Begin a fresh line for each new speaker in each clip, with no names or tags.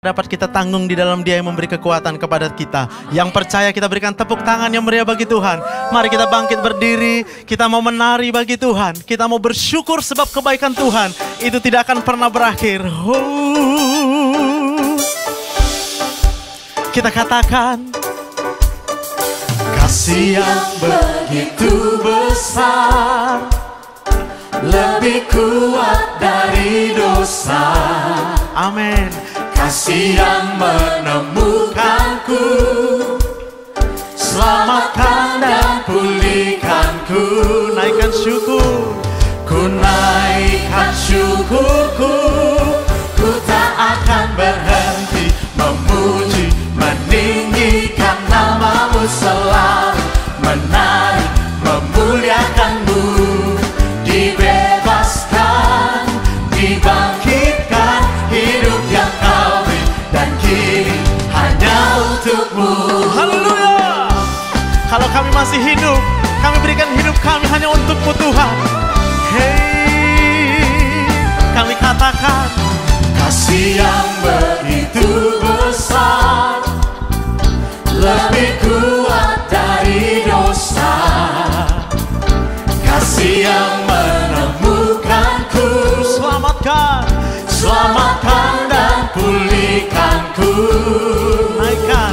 dapat kita tanggung di dalam Dia yang memberi kekuatan kepada kita. Yang percaya kita berikan tepuk tangan yang meriah bagi Tuhan. Mari kita bangkit berdiri, kita mau menari bagi Tuhan. Kita mau bersyukur sebab kebaikan Tuhan itu tidak akan pernah berakhir. Kita katakan kasih yang begitu besar lebih kuat dari dosa. Amin kasih yang menemukanku. Selamatkan dan pulihkanku. Naikkan syukur. Ku naikkan syukurku. Ku tak akan berhenti Memuji, meninggikan namamu selalu masih hidup. Kami berikan hidup kami hanya untukmu Tuhan. Hei Kami katakan Kasih yang begitu besar Lebih kuat dari dosa. Kasih yang menemukanku Selamatkan Selamatkan dan pulihkanku. Naikkan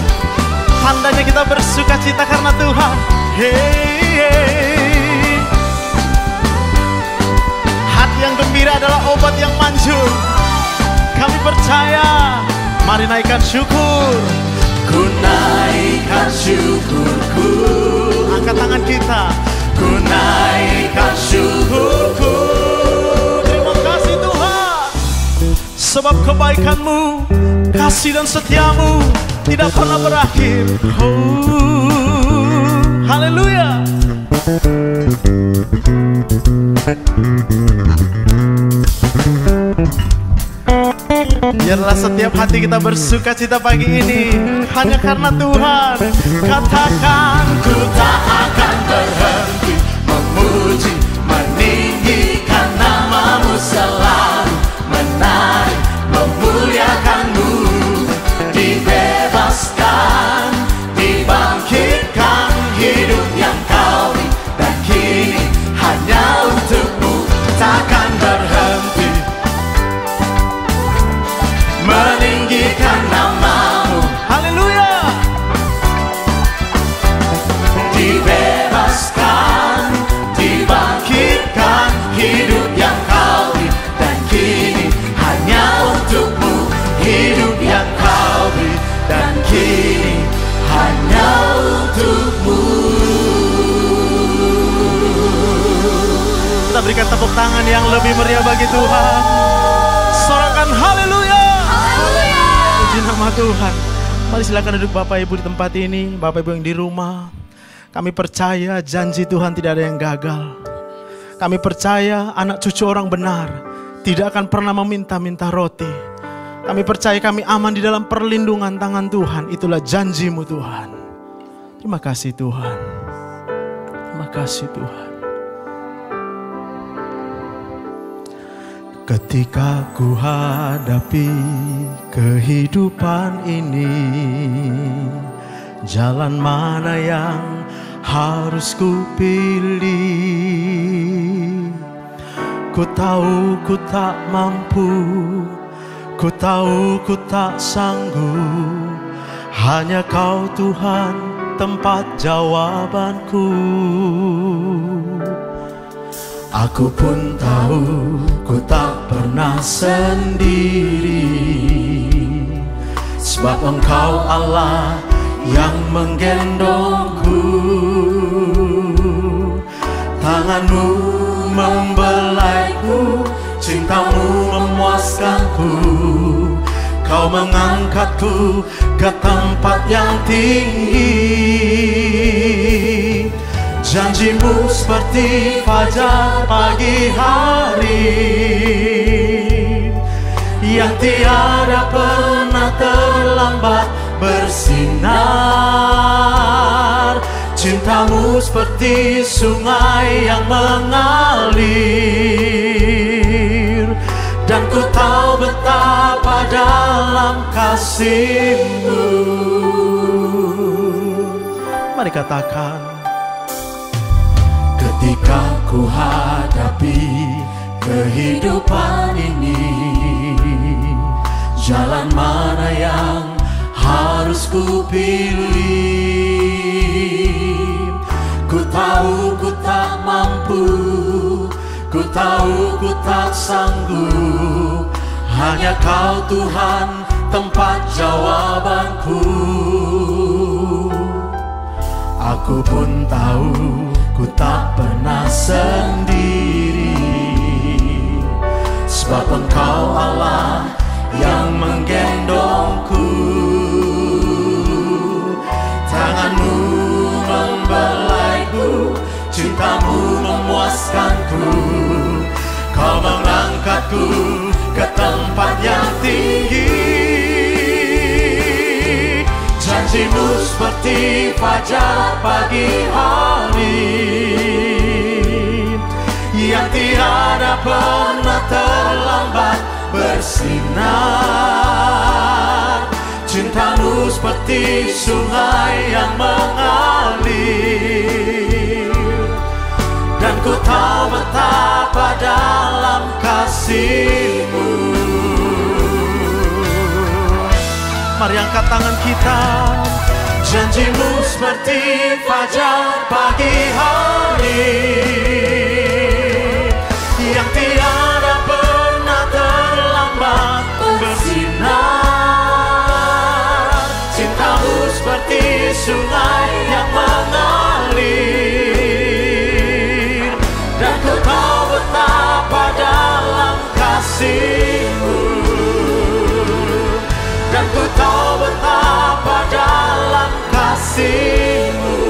Tandanya kita bersuka cita karena Tuhan. Hey, hey. Hati yang gembira adalah obat yang manjur. Kami percaya. Mari naikkan syukur. Ku naikkan syukurku. Angkat tangan kita. Ku naikkan syukurku. Terima kasih Tuhan. Sebab kebaikanmu, kasih dan setiamu tidak pernah berakhir. Oh, haleluya. Biarlah setiap hati kita bersuka cita pagi ini Hanya karena Tuhan Katakan ku tak akan berhenti Memuji, meninggikan namamu selalu Menari, berikan tepuk tangan yang lebih meriah bagi Tuhan. Sorakan haleluya. Haleluya. Puji nama Tuhan. Mari silakan duduk Bapak Ibu di tempat ini, Bapak Ibu yang di rumah. Kami percaya janji Tuhan tidak ada yang gagal. Kami percaya anak cucu orang benar tidak akan pernah meminta-minta roti kami percaya kami aman di dalam perlindungan tangan Tuhan. Itulah janjimu Tuhan. Terima kasih Tuhan. Terima kasih Tuhan. Ketika ku hadapi kehidupan ini Jalan mana yang harus ku pilih? Ku tahu ku tak mampu Ku tahu ku tak sanggup. Hanya kau Tuhan tempat jawabanku Aku pun tahu ku tak pernah sendiri. Sebab engkau Allah yang menggendongku. Tanganmu membelaiku Cintamu memuaskanku. Kau mengangkatku ke tempat yang tinggi Janjimu seperti fajar pagi hari. Yang tiada pernah terlambat bersinar. Cintamu seperti sungai yang mengalir. Dan ku tahu betapa dalam kasihmu. Mari katakan Ketika ku hadapi kehidupan ini Jalan mana yang harus ku pilih? Ku tahu ku tak mampu Ku tahu ku tak sanggup. Hanya kau Tuhan tempat jawabanku. Aku pun tahu ku tak sendiri. Sebab engkau Allah yang menggendongku. Tanganmu membelaiku Cintamu memuaskanku. Kau mengangkatku ke tempat yang tinggi. Janjimu seperti fajar pagi hari tiada pernah terlambat bersinar. Cintamu seperti sungai yang mengalir. Dan ku tahu betapa dalam kasihmu. Mari angkat tangan kita. Janjimu seperti fajar pagi hari bersinar Cintamu seperti sungai yang mengalir. Dan ku tahu betapa dalam kasihmu. Dan ku tahu betapa dalam kasihmu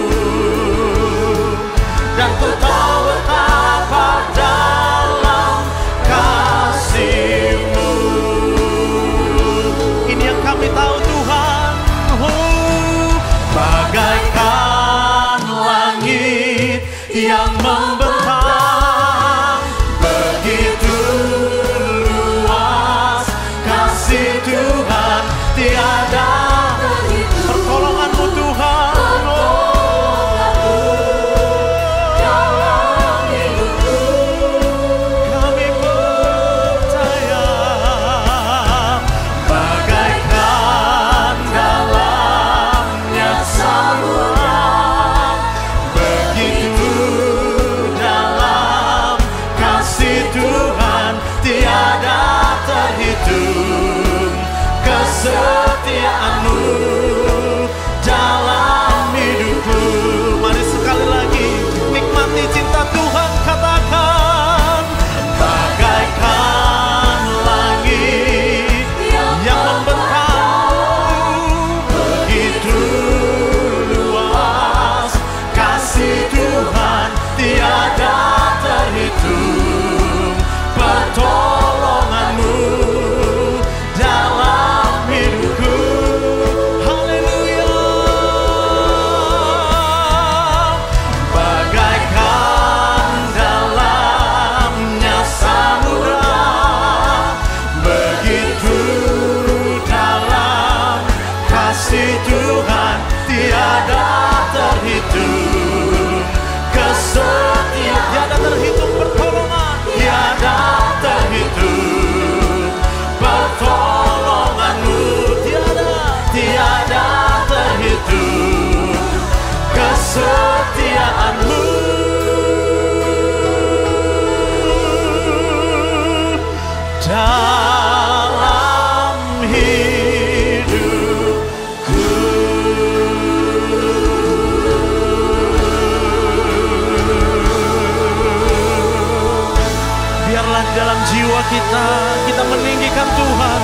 kita, kita meninggikan Tuhan.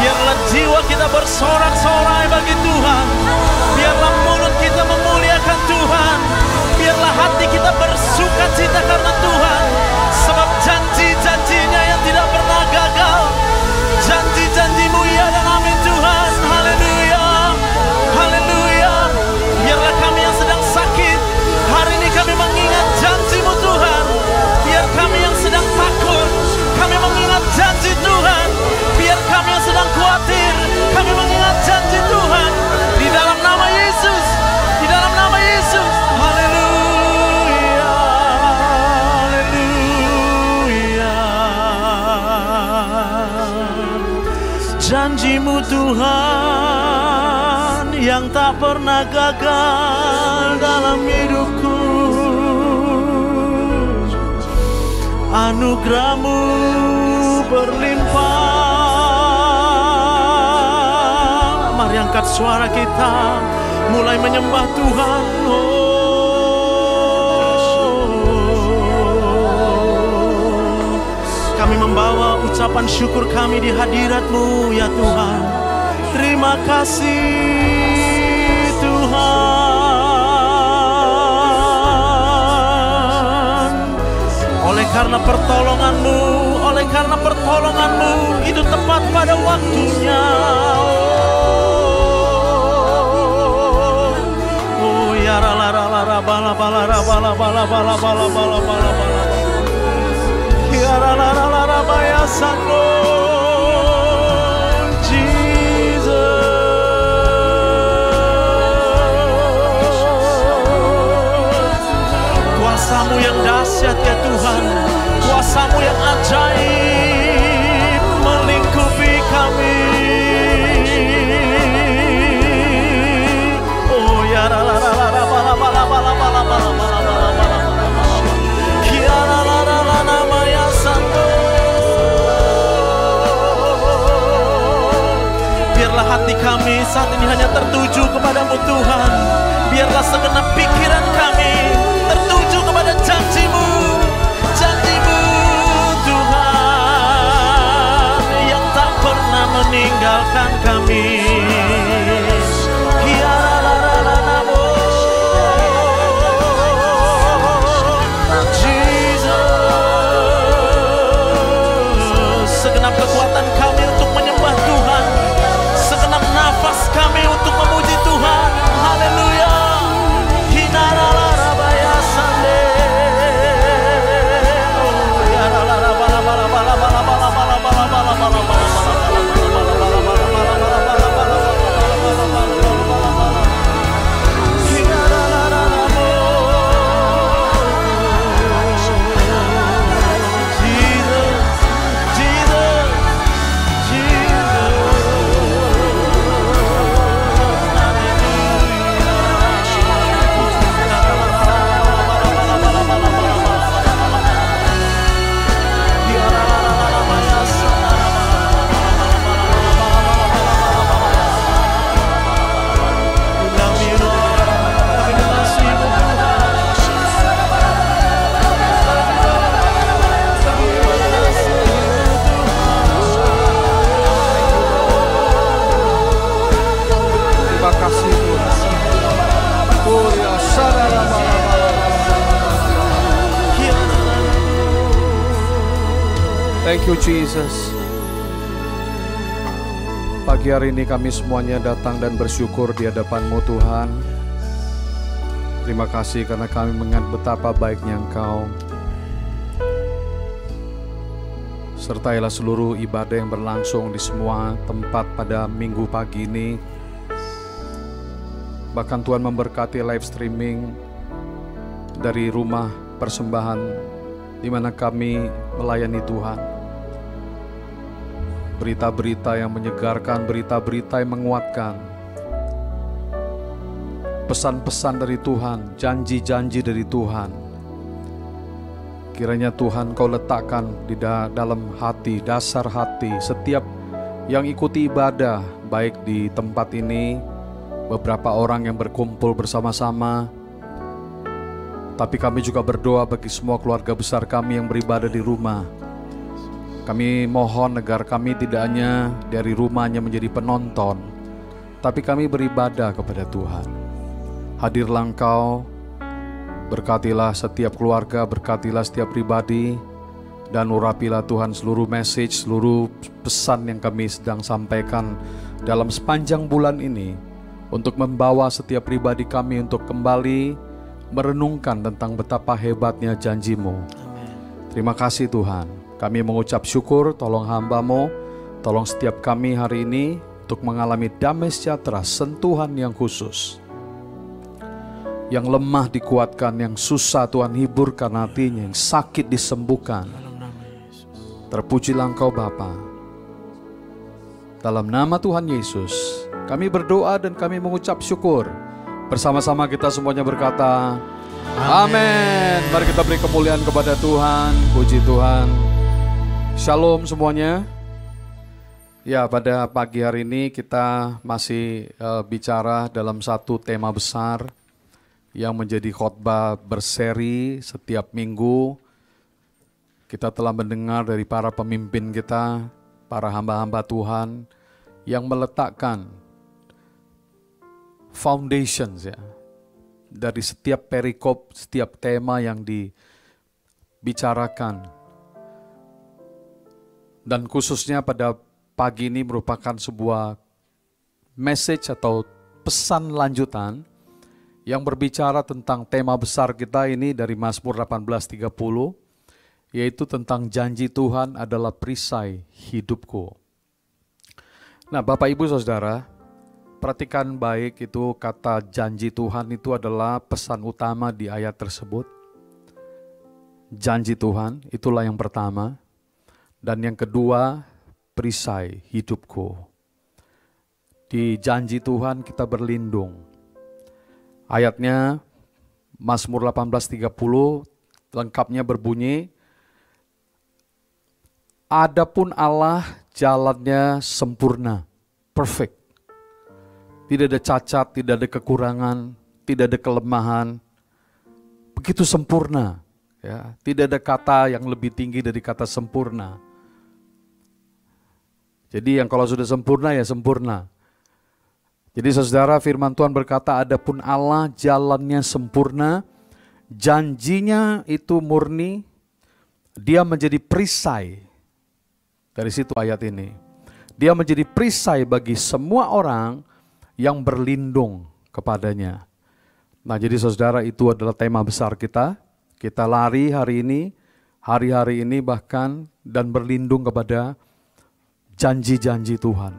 Biarlah jiwa kita bersorak-sorai bagi Tuhan. Biarlah mulut kita memuliakan Tuhan. Biarlah hati kita bersuka cita karena Tuhan. Sebab janji-janjinya yang tidak pernah pernah gagal dalam hidupku. Anugerahmu berlimpah. Mari angkat suara kita. Mulai menyembah Tuhan. Oh. Kami membawa ucapan syukur kami di hadiratmu ya Tuhan. Terima kasih karena pertolonganmu oleh karena pertolonganmu itu tepat pada waktunya. Oh, oh ya ra la ra la ra ba la ba la ra ba la ba la ba la ba la ba la ba la ya ra la ra la ra ba ya sanu Kuasamu yang ajaib Melingkupi kami Oh ya la la la la la bala bala bala Kia la la la la la maya santo Biarlah hati kami saat ini hanya tertuju kepadamu Tuhan Biarlah segenap pikiran kami tertuju kepada janjimu meninggalkan kami. Segenap kekuatan kami untuk menyembah Tuhan Segenap nafas kami untuk
you Jesus. Pagi hari ini kami semuanya datang dan bersyukur di hadapan-Mu Tuhan. Terima kasih karena kami mengingat betapa baiknya Engkau. Sertailah seluruh ibadah yang berlangsung di semua tempat pada minggu pagi ini. Bahkan Tuhan memberkati live streaming dari rumah persembahan di mana kami melayani Tuhan. Berita-berita yang menyegarkan, berita-berita yang menguatkan. Pesan-pesan dari Tuhan, janji-janji dari Tuhan. Kiranya Tuhan kau letakkan di da- dalam hati, dasar hati setiap yang ikuti ibadah baik di tempat ini beberapa orang yang berkumpul bersama-sama. Tapi kami juga berdoa bagi semua keluarga besar kami yang beribadah di rumah. Kami mohon agar kami tidak hanya dari rumahnya menjadi penonton, tapi kami beribadah kepada Tuhan. Hadirlah Engkau, berkatilah setiap keluarga, berkatilah setiap pribadi, dan urapilah Tuhan seluruh message, seluruh pesan yang kami sedang sampaikan dalam sepanjang bulan ini untuk membawa setiap pribadi kami untuk kembali merenungkan tentang betapa hebatnya janjimu. Terima kasih Tuhan. Kami mengucap syukur, tolong hambamu, tolong setiap kami hari ini untuk mengalami damai sejahtera, sentuhan yang khusus. Yang lemah dikuatkan, yang susah Tuhan hiburkan hatinya, yang sakit disembuhkan. Terpujilah Engkau Bapa. Dalam nama Tuhan Yesus, kami berdoa dan kami mengucap syukur. Bersama-sama kita semuanya berkata, Amin. Mari kita beri kemuliaan kepada Tuhan. Puji Tuhan. Shalom semuanya. Ya, pada pagi hari ini kita masih uh, bicara dalam satu tema besar yang menjadi khotbah berseri setiap minggu. Kita telah mendengar dari para pemimpin kita, para hamba-hamba Tuhan yang meletakkan foundations ya dari setiap perikop, setiap tema yang dibicarakan dan khususnya pada pagi ini merupakan sebuah message atau pesan lanjutan yang berbicara tentang tema besar kita ini dari Mazmur 18:30 yaitu tentang janji Tuhan adalah perisai hidupku. Nah, Bapak Ibu Saudara, perhatikan baik itu kata janji Tuhan itu adalah pesan utama di ayat tersebut. Janji Tuhan itulah yang pertama. Dan yang kedua, perisai hidupku. Di janji Tuhan kita berlindung. Ayatnya Mazmur 18:30 lengkapnya berbunyi Adapun Allah jalannya sempurna, perfect. Tidak ada cacat, tidak ada kekurangan, tidak ada kelemahan. Begitu sempurna, ya. Tidak ada kata yang lebih tinggi dari kata sempurna. Jadi yang kalau sudah sempurna ya sempurna. Jadi saudara firman Tuhan berkata adapun Allah jalannya sempurna, janjinya itu murni, dia menjadi perisai. Dari situ ayat ini. Dia menjadi perisai bagi semua orang yang berlindung kepadanya. Nah jadi saudara itu adalah tema besar kita. Kita lari hari ini, hari-hari ini bahkan dan berlindung kepada janji-janji Tuhan.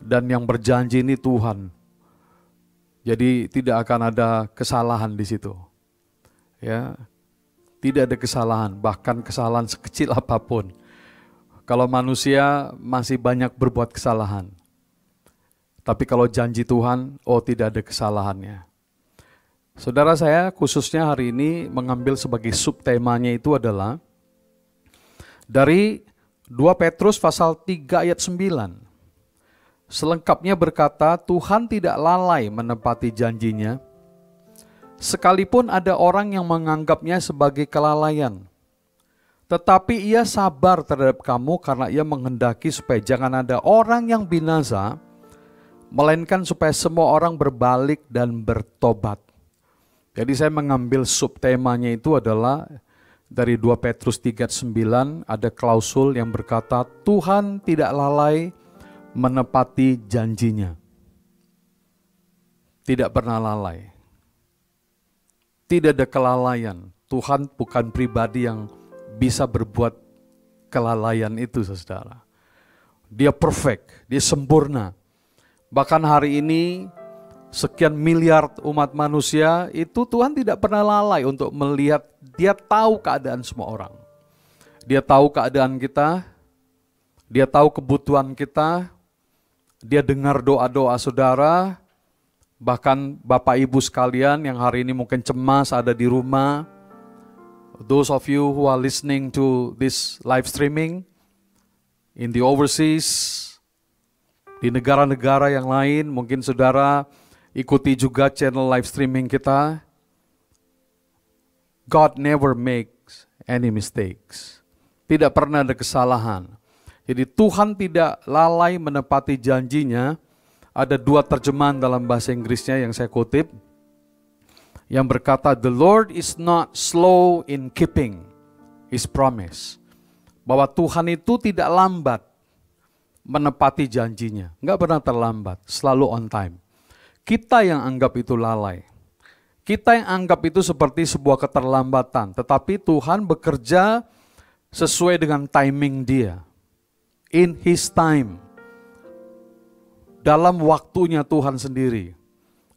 Dan yang berjanji ini Tuhan. Jadi tidak akan ada kesalahan di situ. Ya. Tidak ada kesalahan, bahkan kesalahan sekecil apa pun. Kalau manusia masih banyak berbuat kesalahan. Tapi kalau janji Tuhan, oh tidak ada kesalahannya. Saudara saya khususnya hari ini mengambil sebagai subtemanya itu adalah dari 2 Petrus pasal 3 ayat 9. Selengkapnya berkata, Tuhan tidak lalai menepati janjinya, sekalipun ada orang yang menganggapnya sebagai kelalaian. Tetapi ia sabar terhadap kamu karena ia menghendaki supaya jangan ada orang yang binasa, melainkan supaya semua orang berbalik dan bertobat. Jadi saya mengambil subtemanya itu adalah dari 2 Petrus 3:9 ada klausul yang berkata Tuhan tidak lalai menepati janjinya. Tidak pernah lalai. Tidak ada kelalaian. Tuhan bukan pribadi yang bisa berbuat kelalaian itu, Saudara. Dia perfect, dia sempurna. Bahkan hari ini sekian miliar umat manusia itu Tuhan tidak pernah lalai untuk melihat dia tahu keadaan semua orang. Dia tahu keadaan kita, dia tahu kebutuhan kita, dia dengar doa-doa saudara, bahkan Bapak Ibu sekalian yang hari ini mungkin cemas ada di rumah, those of you who are listening to this live streaming in the overseas, di negara-negara yang lain, mungkin saudara Ikuti juga channel live streaming kita. God never makes any mistakes. Tidak pernah ada kesalahan. Jadi Tuhan tidak lalai menepati janjinya. Ada dua terjemahan dalam bahasa Inggrisnya yang saya kutip. Yang berkata, The Lord is not slow in keeping His promise. Bahwa Tuhan itu tidak lambat menepati janjinya. Nggak pernah terlambat, selalu on time. Kita yang anggap itu lalai. Kita yang anggap itu seperti sebuah keterlambatan. Tetapi Tuhan bekerja sesuai dengan timing dia. In His time. Dalam waktunya Tuhan sendiri.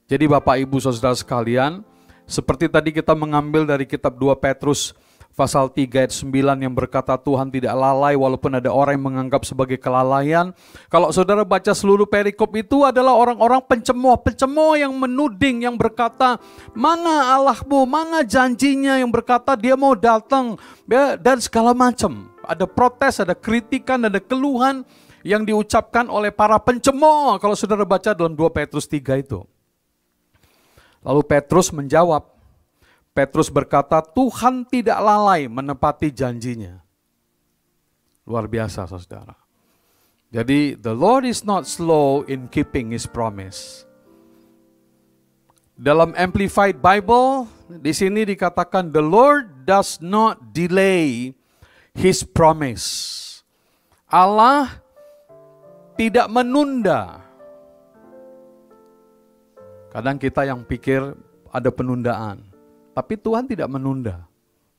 Jadi Bapak Ibu Saudara sekalian, seperti tadi kita mengambil dari kitab 2 Petrus pasal 3 ayat 9 yang berkata Tuhan tidak lalai walaupun ada orang yang menganggap sebagai kelalaian. Kalau saudara baca seluruh perikop itu adalah orang-orang pencemooh-pencemooh yang menuding, yang berkata, mana Allahmu, mana janjinya yang berkata dia mau datang, ya, dan segala macam. Ada protes, ada kritikan, ada keluhan yang diucapkan oleh para pencemooh kalau saudara baca dalam 2 Petrus 3 itu. Lalu Petrus menjawab, Petrus berkata, Tuhan tidak lalai menepati janjinya. Luar biasa saudara. Jadi, the Lord is not slow in keeping his promise. Dalam Amplified Bible, di sini dikatakan, the Lord does not delay his promise. Allah tidak menunda. Kadang kita yang pikir ada penundaan. Tapi Tuhan tidak menunda.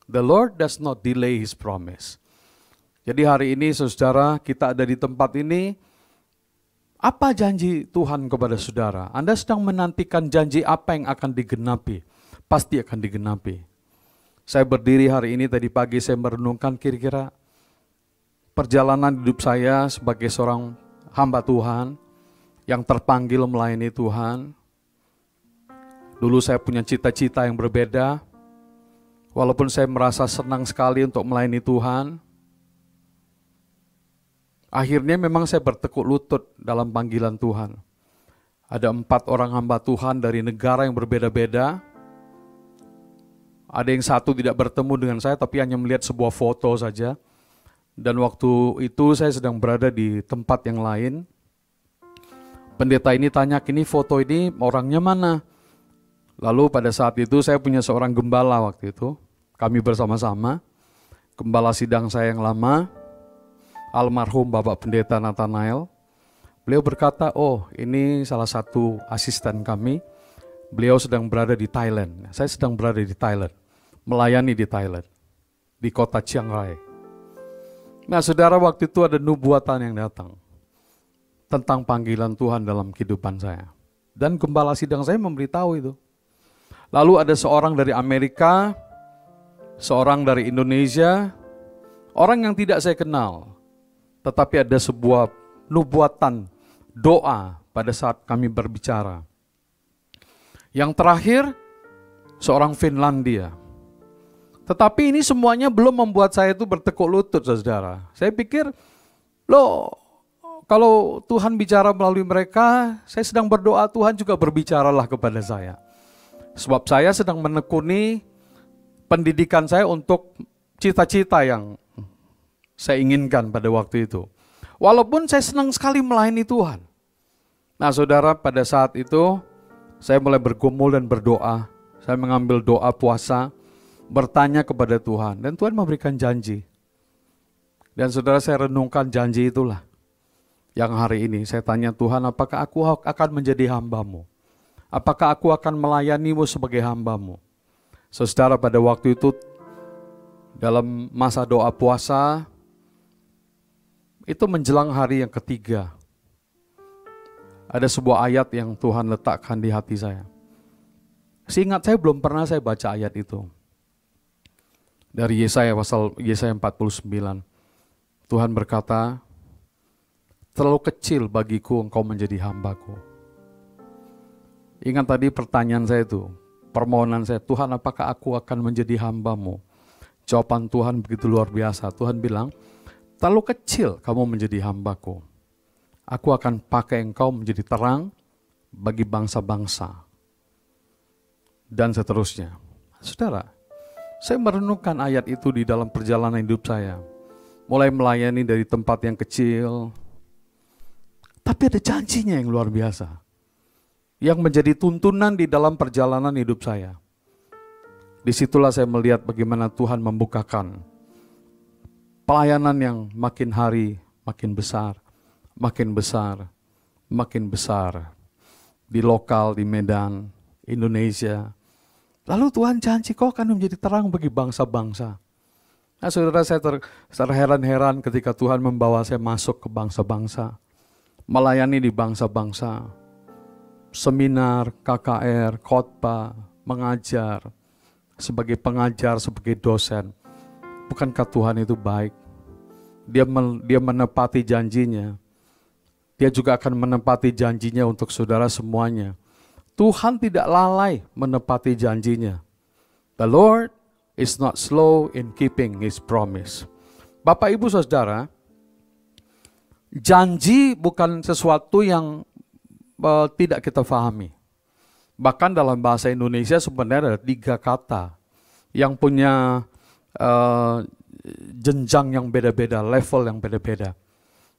The Lord does not delay His promise. Jadi hari ini saudara kita ada di tempat ini, apa janji Tuhan kepada saudara? Anda sedang menantikan janji apa yang akan digenapi? Pasti akan digenapi. Saya berdiri hari ini tadi pagi saya merenungkan kira-kira perjalanan hidup saya sebagai seorang hamba Tuhan yang terpanggil melayani Tuhan, Dulu saya punya cita-cita yang berbeda. Walaupun saya merasa senang sekali untuk melayani Tuhan, akhirnya memang saya bertekuk lutut dalam panggilan Tuhan. Ada empat orang hamba Tuhan dari negara yang berbeda-beda. Ada yang satu tidak bertemu dengan saya tapi hanya melihat sebuah foto saja. Dan waktu itu saya sedang berada di tempat yang lain. Pendeta ini tanya, ini foto ini orangnya mana? Lalu pada saat itu saya punya seorang gembala waktu itu. Kami bersama-sama. Gembala sidang saya yang lama, almarhum Bapak Pendeta Nathanael. Beliau berkata, oh ini salah satu asisten kami. Beliau sedang berada di Thailand. Saya sedang berada di Thailand. Melayani di Thailand. Di kota Chiang Rai. Nah saudara waktu itu ada nubuatan yang datang. Tentang panggilan Tuhan dalam kehidupan saya. Dan gembala sidang saya memberitahu itu Lalu ada seorang dari Amerika, seorang dari Indonesia, orang yang tidak saya kenal. Tetapi ada sebuah nubuatan, doa pada saat kami berbicara. Yang terakhir, seorang Finlandia. Tetapi ini semuanya belum membuat saya itu bertekuk lutut, saudara. Saya pikir, loh, kalau Tuhan bicara melalui mereka, saya sedang berdoa, Tuhan juga berbicaralah kepada saya. Sebab saya sedang menekuni pendidikan saya untuk cita-cita yang saya inginkan pada waktu itu. Walaupun saya senang sekali melayani Tuhan. Nah saudara pada saat itu saya mulai bergumul dan berdoa. Saya mengambil doa puasa, bertanya kepada Tuhan. Dan Tuhan memberikan janji. Dan saudara saya renungkan janji itulah. Yang hari ini saya tanya Tuhan apakah aku akan menjadi hambamu? Apakah aku akan melayanimu sebagai hambamu? Saudara pada waktu itu dalam masa doa puasa itu menjelang hari yang ketiga. Ada sebuah ayat yang Tuhan letakkan di hati saya. Seingat saya belum pernah saya baca ayat itu. Dari Yesaya pasal Yesaya 49. Tuhan berkata, terlalu kecil bagiku engkau menjadi hambaku. Ingat tadi pertanyaan saya itu, permohonan saya, Tuhan apakah aku akan menjadi hambamu? Jawaban Tuhan begitu luar biasa. Tuhan bilang, terlalu kecil kamu menjadi hambaku. Aku akan pakai engkau menjadi terang bagi bangsa-bangsa. Dan seterusnya. Saudara, saya merenungkan ayat itu di dalam perjalanan hidup saya. mulai melayani dari tempat yang kecil. Tapi ada janjinya yang luar biasa. Yang menjadi tuntunan di dalam perjalanan hidup saya. Di situlah saya melihat bagaimana Tuhan membukakan pelayanan yang makin hari makin besar, makin besar, makin besar. Di lokal, di Medan, Indonesia. Lalu Tuhan janji kau akan menjadi terang bagi bangsa-bangsa. Nah saudara saya ter, terheran-heran ketika Tuhan membawa saya masuk ke bangsa-bangsa. Melayani di bangsa-bangsa. Seminar, KKR, khotbah, mengajar. Sebagai pengajar, sebagai dosen. Bukankah Tuhan itu baik? Dia, dia menepati janjinya. Dia juga akan menepati janjinya untuk saudara semuanya. Tuhan tidak lalai menepati janjinya. The Lord is not slow in keeping his promise. Bapak Ibu Saudara, janji bukan sesuatu yang uh, tidak kita pahami. Bahkan dalam bahasa Indonesia sebenarnya ada tiga kata yang punya uh, jenjang yang beda-beda, level yang beda-beda.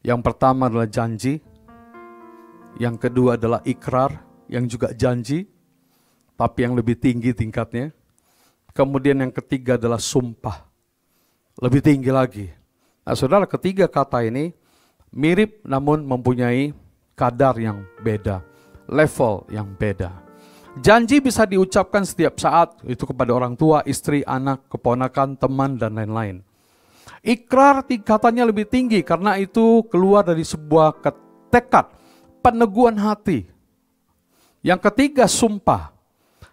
Yang pertama adalah janji, yang kedua adalah ikrar, yang juga janji, tapi yang lebih tinggi tingkatnya. Kemudian yang ketiga adalah sumpah, lebih tinggi lagi. Nah saudara ketiga kata ini mirip namun mempunyai kadar yang beda, level yang beda. Janji bisa diucapkan setiap saat, itu kepada orang tua, istri, anak, keponakan, teman, dan lain-lain. Ikrar tingkatannya lebih tinggi karena itu keluar dari sebuah tekad, peneguhan hati, yang ketiga sumpah.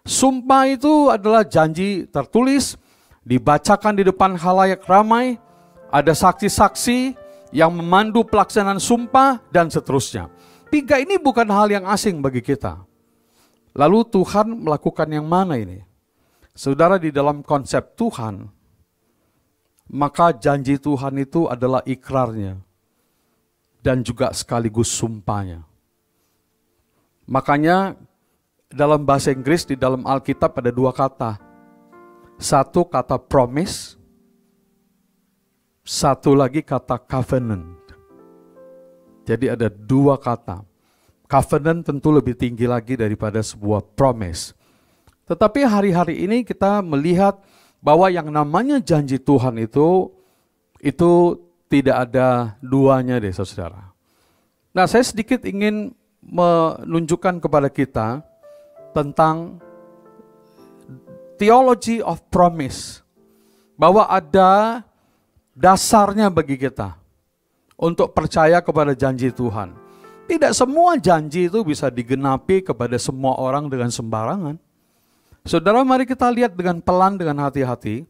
Sumpah itu adalah janji tertulis, dibacakan di depan halayak ramai, ada saksi-saksi yang memandu pelaksanaan sumpah dan seterusnya. Tiga ini bukan hal yang asing bagi kita. Lalu Tuhan melakukan yang mana ini? Saudara di dalam konsep Tuhan, maka janji Tuhan itu adalah ikrarnya dan juga sekaligus sumpahnya. Makanya dalam bahasa Inggris di dalam Alkitab ada dua kata. Satu kata promise, satu lagi kata covenant. Jadi ada dua kata. Covenant tentu lebih tinggi lagi daripada sebuah promise. Tetapi hari-hari ini kita melihat bahwa yang namanya janji Tuhan itu itu tidak ada duanya deh saudara. Nah saya sedikit ingin menunjukkan kepada kita tentang theology of promise. Bahwa ada dasarnya bagi kita untuk percaya kepada janji Tuhan. Tidak semua janji itu bisa digenapi kepada semua orang dengan sembarangan. Saudara mari kita lihat dengan pelan, dengan hati-hati.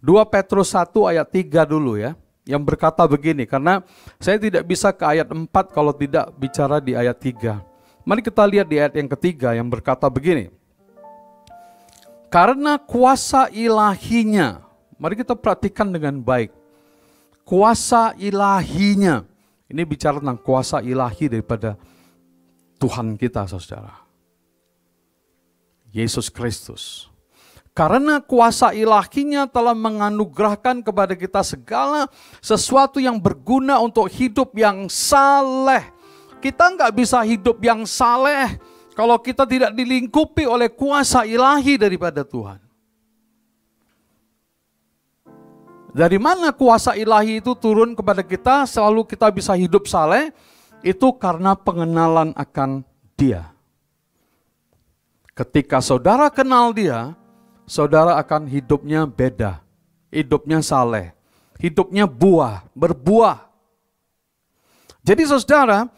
2 Petrus 1 ayat 3 dulu ya yang berkata begini, karena saya tidak bisa ke ayat 4 kalau tidak bicara di ayat 3. Mari kita lihat di ayat yang ketiga yang berkata begini. Karena kuasa ilahinya, mari kita perhatikan dengan baik. Kuasa ilahinya, ini bicara tentang kuasa ilahi daripada Tuhan kita saudara. Yesus Kristus. Karena kuasa ilahinya telah menganugerahkan kepada kita segala sesuatu yang berguna untuk hidup yang saleh. Kita nggak bisa hidup yang saleh kalau kita tidak dilingkupi oleh kuasa ilahi daripada Tuhan. Dari mana kuasa ilahi itu turun kepada kita selalu kita bisa hidup saleh? Itu karena pengenalan akan dia. Ketika saudara kenal dia, saudara akan hidupnya beda. Hidupnya saleh. Hidupnya buah, berbuah. Jadi saudara,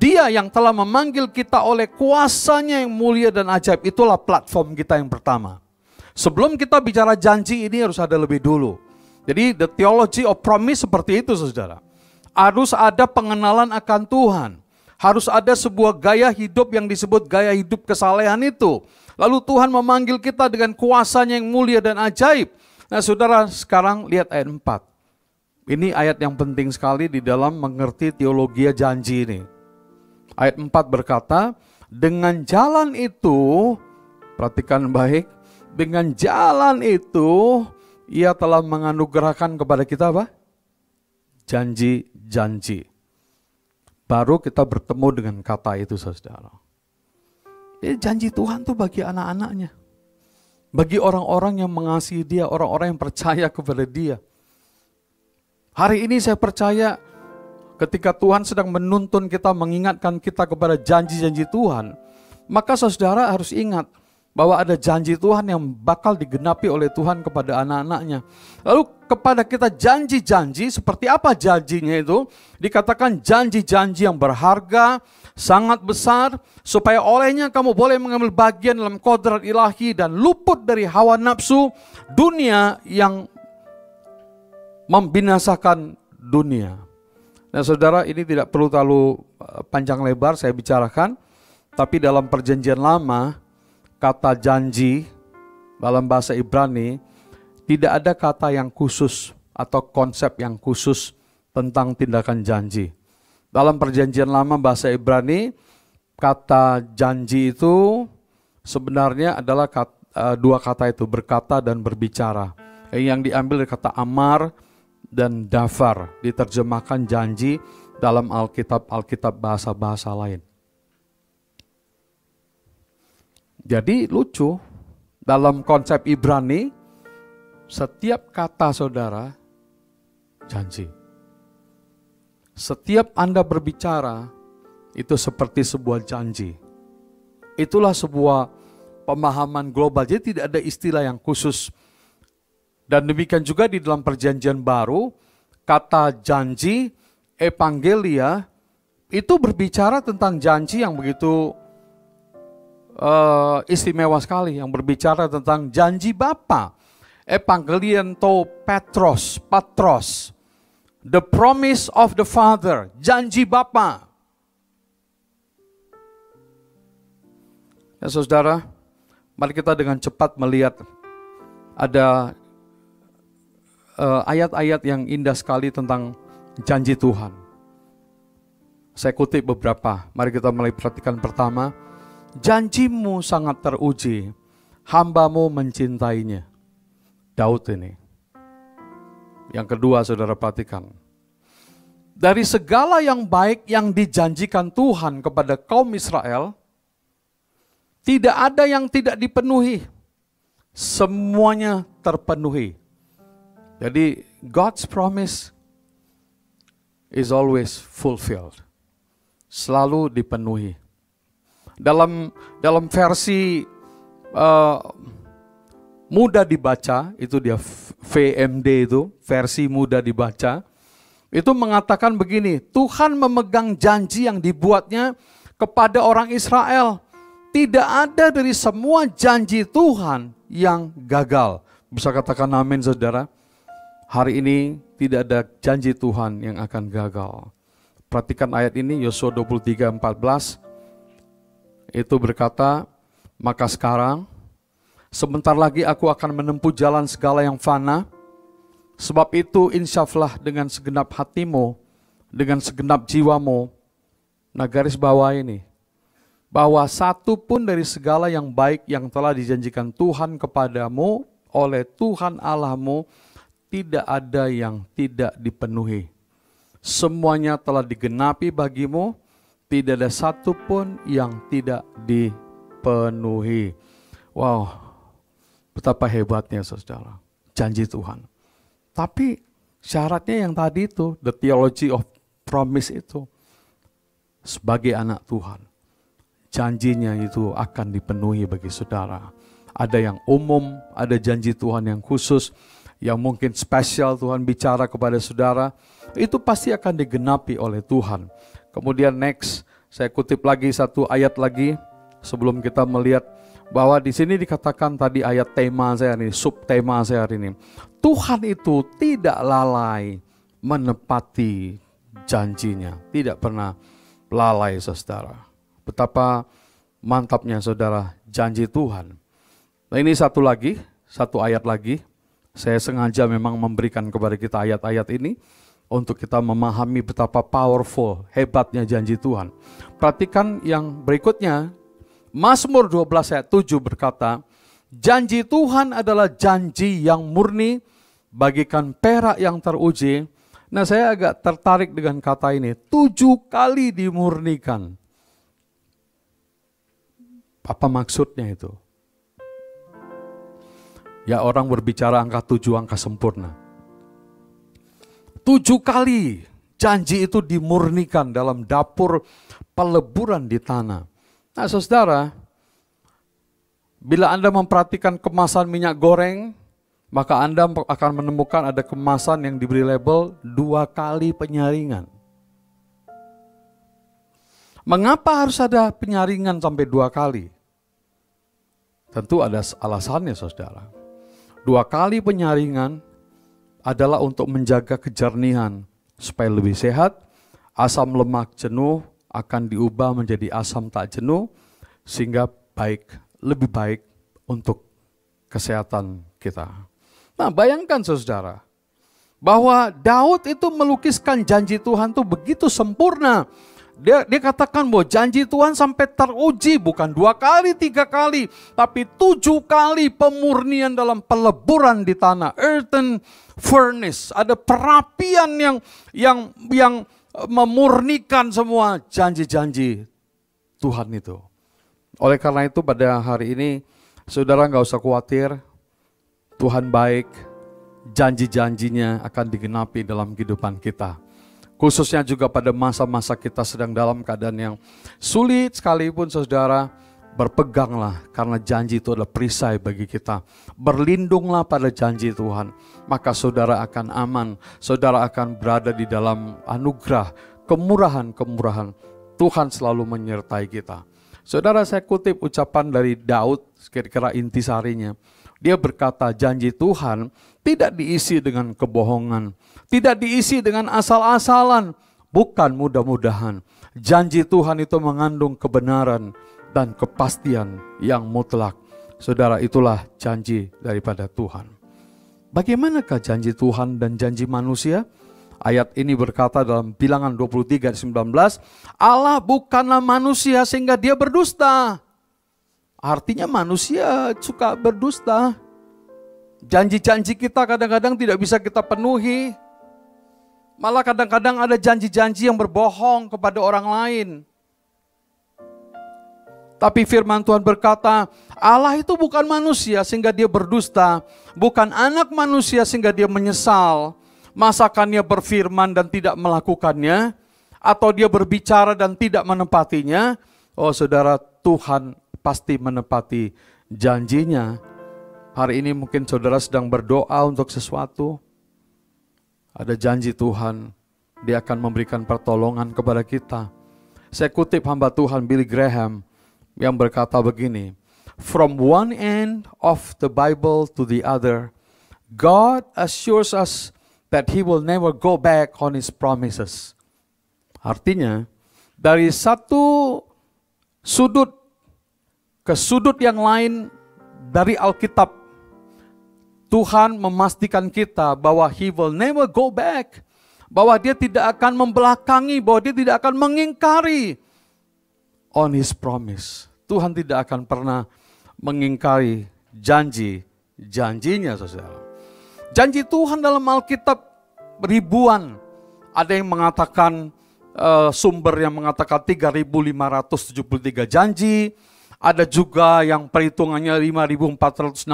dia yang telah memanggil kita oleh kuasanya yang mulia dan ajaib. Itulah platform kita yang pertama. Sebelum kita bicara janji ini harus ada lebih dulu. Jadi the theology of promise seperti itu saudara. Harus ada pengenalan akan Tuhan. Harus ada sebuah gaya hidup yang disebut gaya hidup kesalehan itu. Lalu Tuhan memanggil kita dengan kuasanya yang mulia dan ajaib. Nah saudara sekarang lihat ayat 4. Ini ayat yang penting sekali di dalam mengerti teologi janji ini. Ayat 4 berkata, dengan jalan itu, perhatikan baik, dengan jalan itu ia telah menganugerahkan kepada kita apa? janji-janji. Baru kita bertemu dengan kata itu saudara. Jadi janji Tuhan tuh bagi anak-anaknya. Bagi orang-orang yang mengasihi dia, orang-orang yang percaya kepada dia. Hari ini saya percaya ketika Tuhan sedang menuntun kita, mengingatkan kita kepada janji-janji Tuhan, maka saudara harus ingat bahwa ada janji Tuhan yang bakal digenapi oleh Tuhan kepada anak-anaknya. Lalu kepada kita janji-janji seperti apa janjinya itu? Dikatakan janji-janji yang berharga, sangat besar, supaya olehnya kamu boleh mengambil bagian dalam kodrat ilahi dan luput dari hawa nafsu dunia yang membinasakan dunia. Nah saudara ini tidak perlu terlalu eh, panjang lebar saya bicarakan, tapi dalam perjanjian lama kata janji dalam bahasa Ibrani tidak ada kata yang khusus atau konsep yang khusus tentang tindakan janji. Dalam perjanjian lama bahasa Ibrani kata janji itu sebenarnya adalah kata, eh, dua kata itu berkata dan berbicara. Yang diambil dari kata amar dan dafar diterjemahkan janji dalam Alkitab Alkitab bahasa-bahasa lain. Jadi lucu, dalam konsep Ibrani, setiap kata saudara janji. Setiap Anda berbicara, itu seperti sebuah janji. Itulah sebuah pemahaman global, jadi tidak ada istilah yang khusus. Dan demikian juga di dalam perjanjian baru, kata janji, evangelia, itu berbicara tentang janji yang begitu uh, istimewa sekali yang berbicara tentang janji Bapa. Evangelion to Petros, Patros. The promise of the Father, janji Bapa. Ya saudara, mari kita dengan cepat melihat ada eh, ayat-ayat uh, yang indah sekali tentang janji Tuhan. Saya kutip beberapa, mari kita mulai perhatikan pertama janjimu sangat teruji, hambamu mencintainya. Daud ini. Yang kedua saudara perhatikan. Dari segala yang baik yang dijanjikan Tuhan kepada kaum Israel, tidak ada yang tidak dipenuhi. Semuanya terpenuhi. Jadi God's promise is always fulfilled. Selalu dipenuhi dalam dalam versi uh, mudah dibaca itu dia VMD itu versi mudah dibaca itu mengatakan begini Tuhan memegang janji yang dibuatnya kepada orang Israel. Tidak ada dari semua janji Tuhan yang gagal. Bisa katakan amin saudara. Hari ini tidak ada janji Tuhan yang akan gagal. Perhatikan ayat ini Yosua 23 14 itu berkata, maka sekarang sebentar lagi aku akan menempuh jalan segala yang fana, sebab itu insyaflah dengan segenap hatimu, dengan segenap jiwamu. Nah garis bawah ini, bahwa satu pun dari segala yang baik yang telah dijanjikan Tuhan kepadamu oleh Tuhan Allahmu, tidak ada yang tidak dipenuhi. Semuanya telah digenapi bagimu, tidak ada satupun yang tidak dipenuhi. Wow, betapa hebatnya saudara, janji Tuhan. Tapi syaratnya yang tadi itu, the theology of promise itu, sebagai anak Tuhan, janjinya itu akan dipenuhi bagi saudara. Ada yang umum, ada janji Tuhan yang khusus, yang mungkin spesial Tuhan bicara kepada saudara, itu pasti akan digenapi oleh Tuhan. Kemudian next, saya kutip lagi satu ayat lagi sebelum kita melihat bahwa di sini dikatakan tadi ayat tema saya ini, subtema saya hari ini. Tuhan itu tidak lalai menepati janjinya, tidak pernah lalai saudara. Betapa mantapnya saudara janji Tuhan. Nah ini satu lagi, satu ayat lagi. Saya sengaja memang memberikan kepada kita ayat-ayat ini untuk kita memahami betapa powerful, hebatnya janji Tuhan. Perhatikan yang berikutnya, Mazmur 12 ayat 7 berkata, Janji Tuhan adalah janji yang murni, bagikan perak yang teruji, Nah saya agak tertarik dengan kata ini, tujuh kali dimurnikan. Apa maksudnya itu? Ya orang berbicara angka tujuh, angka sempurna. Tujuh kali janji itu dimurnikan dalam dapur peleburan di tanah. Nah saudara, bila Anda memperhatikan kemasan minyak goreng, maka Anda akan menemukan ada kemasan yang diberi label dua kali penyaringan. Mengapa harus ada penyaringan sampai dua kali? Tentu ada alasannya saudara. Dua kali penyaringan adalah untuk menjaga kejernihan supaya lebih sehat. Asam lemak jenuh akan diubah menjadi asam tak jenuh sehingga baik lebih baik untuk kesehatan kita. Nah, bayangkan saudara bahwa Daud itu melukiskan janji Tuhan itu begitu sempurna dia, dia katakan bahwa janji Tuhan sampai teruji bukan dua kali, tiga kali, tapi tujuh kali pemurnian dalam peleburan di tanah. Earthen furnace, ada perapian yang yang yang memurnikan semua janji-janji Tuhan itu. Oleh karena itu pada hari ini saudara nggak usah khawatir, Tuhan baik, janji-janjinya akan digenapi dalam kehidupan kita. Khususnya juga pada masa-masa kita sedang dalam keadaan yang sulit sekalipun saudara, berpeganglah karena janji itu adalah perisai bagi kita. Berlindunglah pada janji Tuhan, maka saudara akan aman, saudara akan berada di dalam anugerah, kemurahan-kemurahan. Tuhan selalu menyertai kita. Saudara saya kutip ucapan dari Daud, kira-kira intisarinya. Dia berkata janji Tuhan tidak diisi dengan kebohongan, tidak diisi dengan asal-asalan, bukan mudah-mudahan. Janji Tuhan itu mengandung kebenaran dan kepastian yang mutlak. Saudara, itulah janji daripada Tuhan. Bagaimanakah janji Tuhan dan janji manusia? Ayat ini berkata dalam bilangan 23 19, Allah bukanlah manusia sehingga dia berdusta. Artinya manusia suka berdusta. Janji-janji kita kadang-kadang tidak bisa kita penuhi. Malah kadang-kadang ada janji-janji yang berbohong kepada orang lain. Tapi firman Tuhan berkata, Allah itu bukan manusia sehingga dia berdusta, bukan anak manusia sehingga dia menyesal. Masakannya berfirman dan tidak melakukannya, atau dia berbicara dan tidak menepatinya. Oh saudara, Tuhan pasti menepati janjinya. Hari ini mungkin saudara sedang berdoa untuk sesuatu, ada janji Tuhan, dia akan memberikan pertolongan kepada kita. Saya kutip hamba Tuhan Billy Graham yang berkata begini, From one end of the Bible to the other, God assures us that He will never go back on His promises. Artinya, dari satu sudut ke sudut yang lain dari Alkitab Tuhan memastikan kita bahwa He will never go back. Bahwa dia tidak akan membelakangi, bahwa dia tidak akan mengingkari on His promise. Tuhan tidak akan pernah mengingkari janji, janjinya saudara. Janji Tuhan dalam Alkitab ribuan. Ada yang mengatakan uh, sumber yang mengatakan 3573 janji, ada juga yang perhitungannya 5467,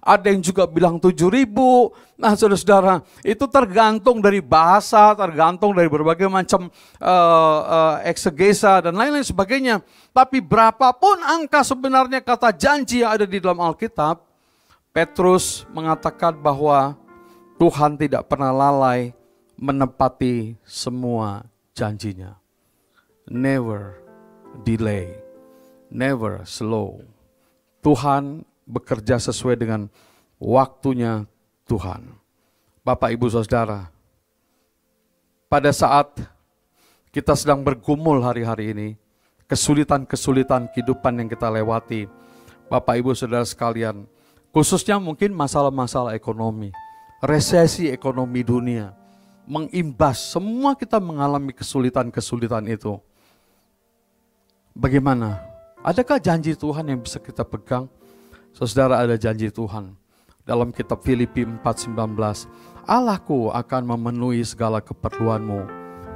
ada yang juga bilang 7000. Nah saudara-saudara, itu tergantung dari bahasa, tergantung dari berbagai macam uh, uh, eksegesa dan lain-lain sebagainya. Tapi berapapun angka sebenarnya kata janji yang ada di dalam Alkitab, Petrus mengatakan bahwa Tuhan tidak pernah lalai menepati semua janjinya. Never delay never slow. Tuhan bekerja sesuai dengan waktunya Tuhan. Bapak, Ibu, Saudara, pada saat kita sedang bergumul hari-hari ini, kesulitan-kesulitan kehidupan yang kita lewati, Bapak, Ibu, Saudara sekalian, khususnya mungkin masalah-masalah ekonomi, resesi ekonomi dunia, mengimbas, semua kita mengalami kesulitan-kesulitan itu. Bagaimana Adakah janji Tuhan yang bisa kita pegang? Saudara ada janji Tuhan. dalam kitab Filipi 4:19. Allahku akan memenuhi segala keperluanmu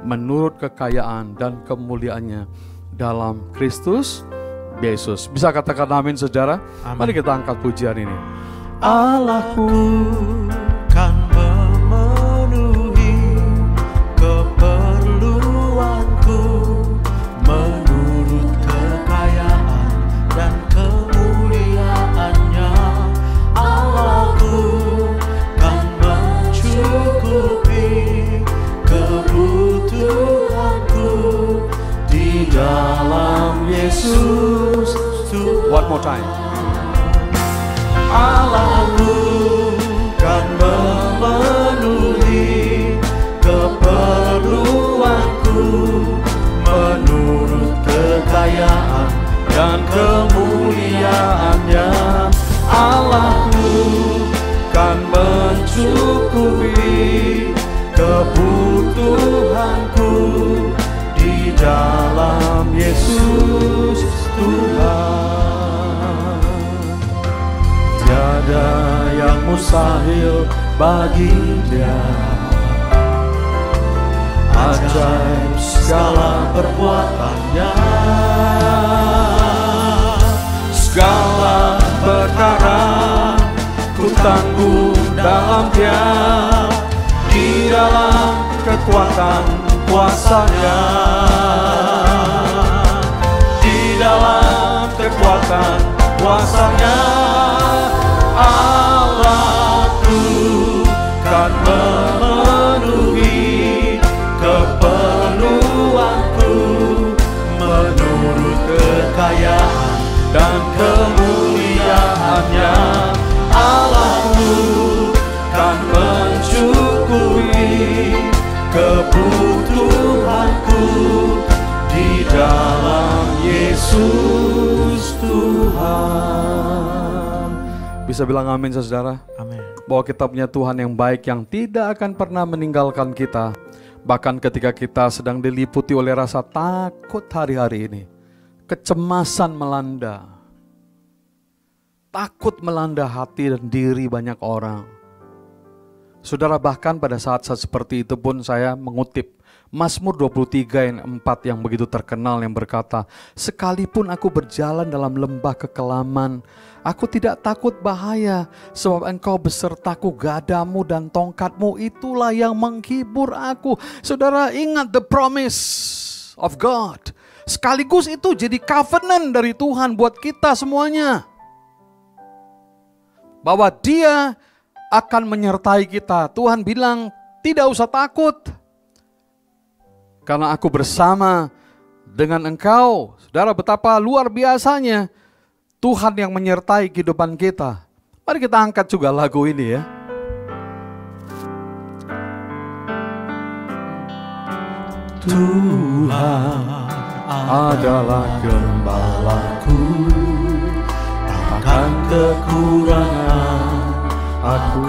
menurut kekayaan dan kemuliaannya dalam Kristus Yesus. Bisa katakan amin saudara?
Amin.
Mari kita angkat pujian ini.
Allahku mustahil bagi dia. Ajaib segala perbuatannya. Segala perkara ku tanggung dalam dia. Di dalam kekuatan kuasanya. Di dalam kekuatan kuasanya. Allahku kebutuhanku di dalam Yesus Tuhan.
Bisa bilang amin saudara? Bahwa kita punya Tuhan yang baik yang tidak akan pernah meninggalkan kita. Bahkan ketika kita sedang diliputi oleh rasa takut hari-hari ini. Kecemasan melanda. Takut melanda hati dan diri banyak orang. Saudara bahkan pada saat-saat seperti itu pun saya mengutip Mazmur 23 ayat 4 yang begitu terkenal yang berkata, Sekalipun aku berjalan dalam lembah kekelaman, aku tidak takut bahaya, sebab engkau besertaku gadamu dan tongkatmu, itulah yang menghibur aku. Saudara ingat the promise of God. Sekaligus itu jadi covenant dari Tuhan buat kita semuanya. Bahwa dia akan menyertai kita. Tuhan bilang, tidak usah takut. Karena aku bersama dengan engkau. Saudara betapa luar biasanya Tuhan yang menyertai kehidupan kita. Mari kita angkat juga lagu ini ya.
Tuhan adalah gembalaku Takkan kekurangan aku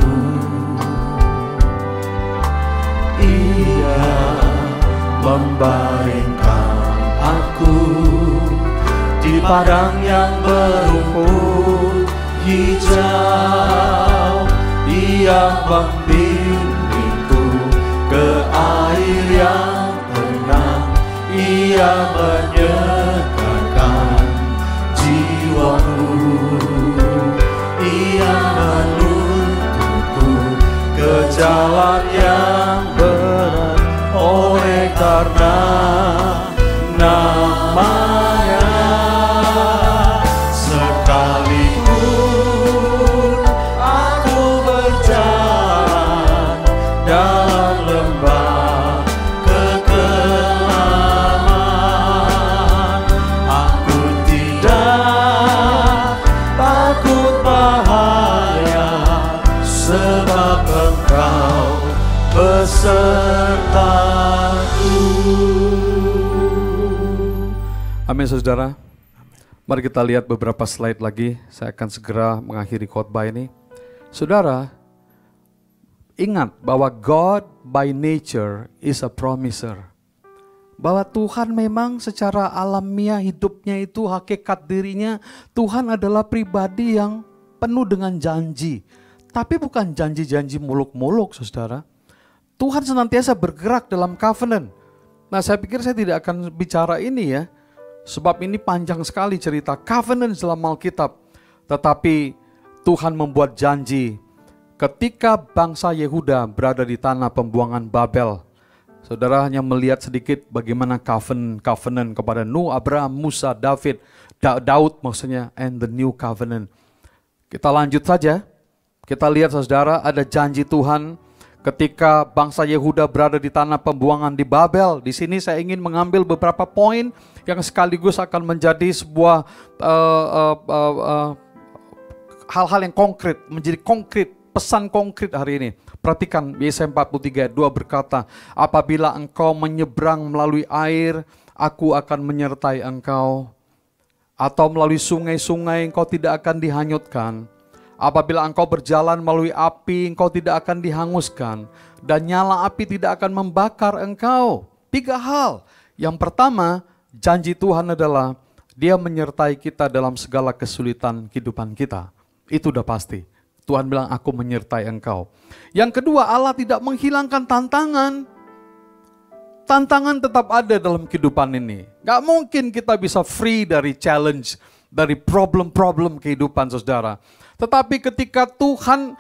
Ia membaringkan aku Di padang yang berumput hijau. Ia membimbingku ke air yang tenang. Ia menyegarkan jiwaku. Ia menuntunku ke jalan yang
Amin saudara. Mari kita lihat beberapa slide lagi. Saya akan segera mengakhiri khotbah ini. Saudara, ingat bahwa God by nature is a promiser. Bahwa Tuhan memang secara alamiah hidupnya itu hakikat dirinya Tuhan adalah pribadi yang penuh dengan janji. Tapi bukan janji-janji muluk-muluk, saudara. Tuhan senantiasa bergerak dalam covenant. Nah, saya pikir saya tidak akan bicara ini ya, sebab ini panjang sekali cerita covenant dalam Alkitab. Tetapi Tuhan membuat janji ketika bangsa Yehuda berada di tanah pembuangan Babel. Saudara hanya melihat sedikit bagaimana covenant, covenant kepada Nuh, Abraham, Musa, David, Daud maksudnya, and the new covenant. Kita lanjut saja. Kita lihat saudara ada janji Tuhan ketika bangsa Yehuda berada di tanah pembuangan di Babel. Di sini saya ingin mengambil beberapa poin yang sekaligus akan menjadi sebuah uh, uh, uh, uh, hal-hal yang konkret, menjadi konkret, pesan konkret hari ini. Perhatikan Yesaya 43 2 berkata, apabila engkau menyeberang melalui air, aku akan menyertai engkau. Atau melalui sungai-sungai engkau tidak akan dihanyutkan. Apabila engkau berjalan melalui api, engkau tidak akan dihanguskan. Dan nyala api tidak akan membakar engkau. Tiga hal. Yang pertama, janji Tuhan adalah dia menyertai kita dalam segala kesulitan kehidupan kita. Itu udah pasti. Tuhan bilang, aku menyertai engkau. Yang kedua, Allah tidak menghilangkan tantangan. Tantangan tetap ada dalam kehidupan ini. Gak mungkin kita bisa free dari challenge, dari problem-problem kehidupan saudara. Tetapi ketika Tuhan,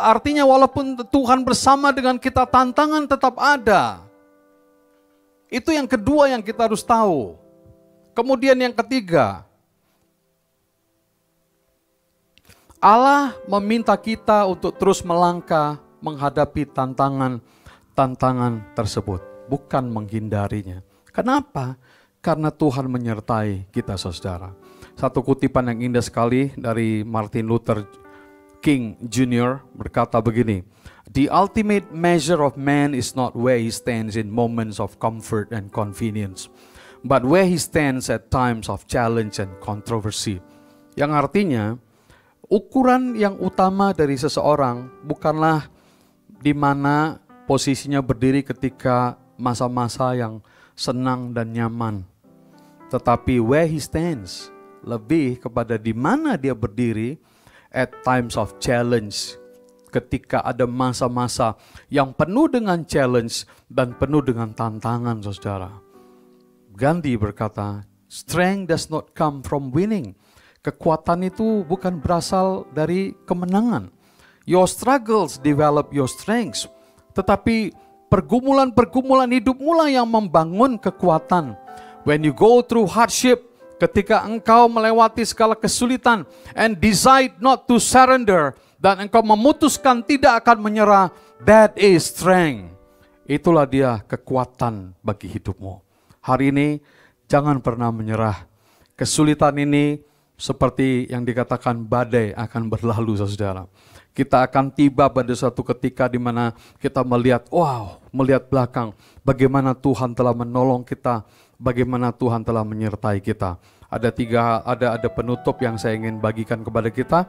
artinya walaupun Tuhan bersama dengan kita, tantangan tetap ada. Itu yang kedua yang kita harus tahu. Kemudian yang ketiga, Allah meminta kita untuk terus melangkah menghadapi tantangan-tantangan tersebut, bukan menghindarinya. Kenapa? Karena Tuhan menyertai kita saudara. Satu kutipan yang indah sekali dari Martin Luther King Jr. berkata begini, The ultimate measure of man is not where he stands in moments of comfort and convenience, but where he stands at times of challenge and controversy. Yang artinya, ukuran yang utama dari seseorang bukanlah di mana posisinya berdiri ketika masa-masa yang senang dan nyaman. Tetapi where he stands, lebih kepada di mana dia berdiri at times of challenge. Ketika ada masa-masa yang penuh dengan challenge dan penuh dengan tantangan saudara. Gandhi berkata, strength does not come from winning, Kekuatan itu bukan berasal dari kemenangan. Your struggles develop your strengths. Tetapi pergumulan-pergumulan hidup mulai yang membangun kekuatan. When you go through hardship, ketika engkau melewati segala kesulitan and decide not to surrender dan engkau memutuskan tidak akan menyerah, that is strength. Itulah dia kekuatan bagi hidupmu. Hari ini jangan pernah menyerah. Kesulitan ini seperti yang dikatakan badai akan berlalu saudara. Kita akan tiba pada suatu ketika di mana kita melihat, wow, melihat belakang, bagaimana Tuhan telah menolong kita, bagaimana Tuhan telah menyertai kita. Ada tiga, ada ada penutup yang saya ingin bagikan kepada kita.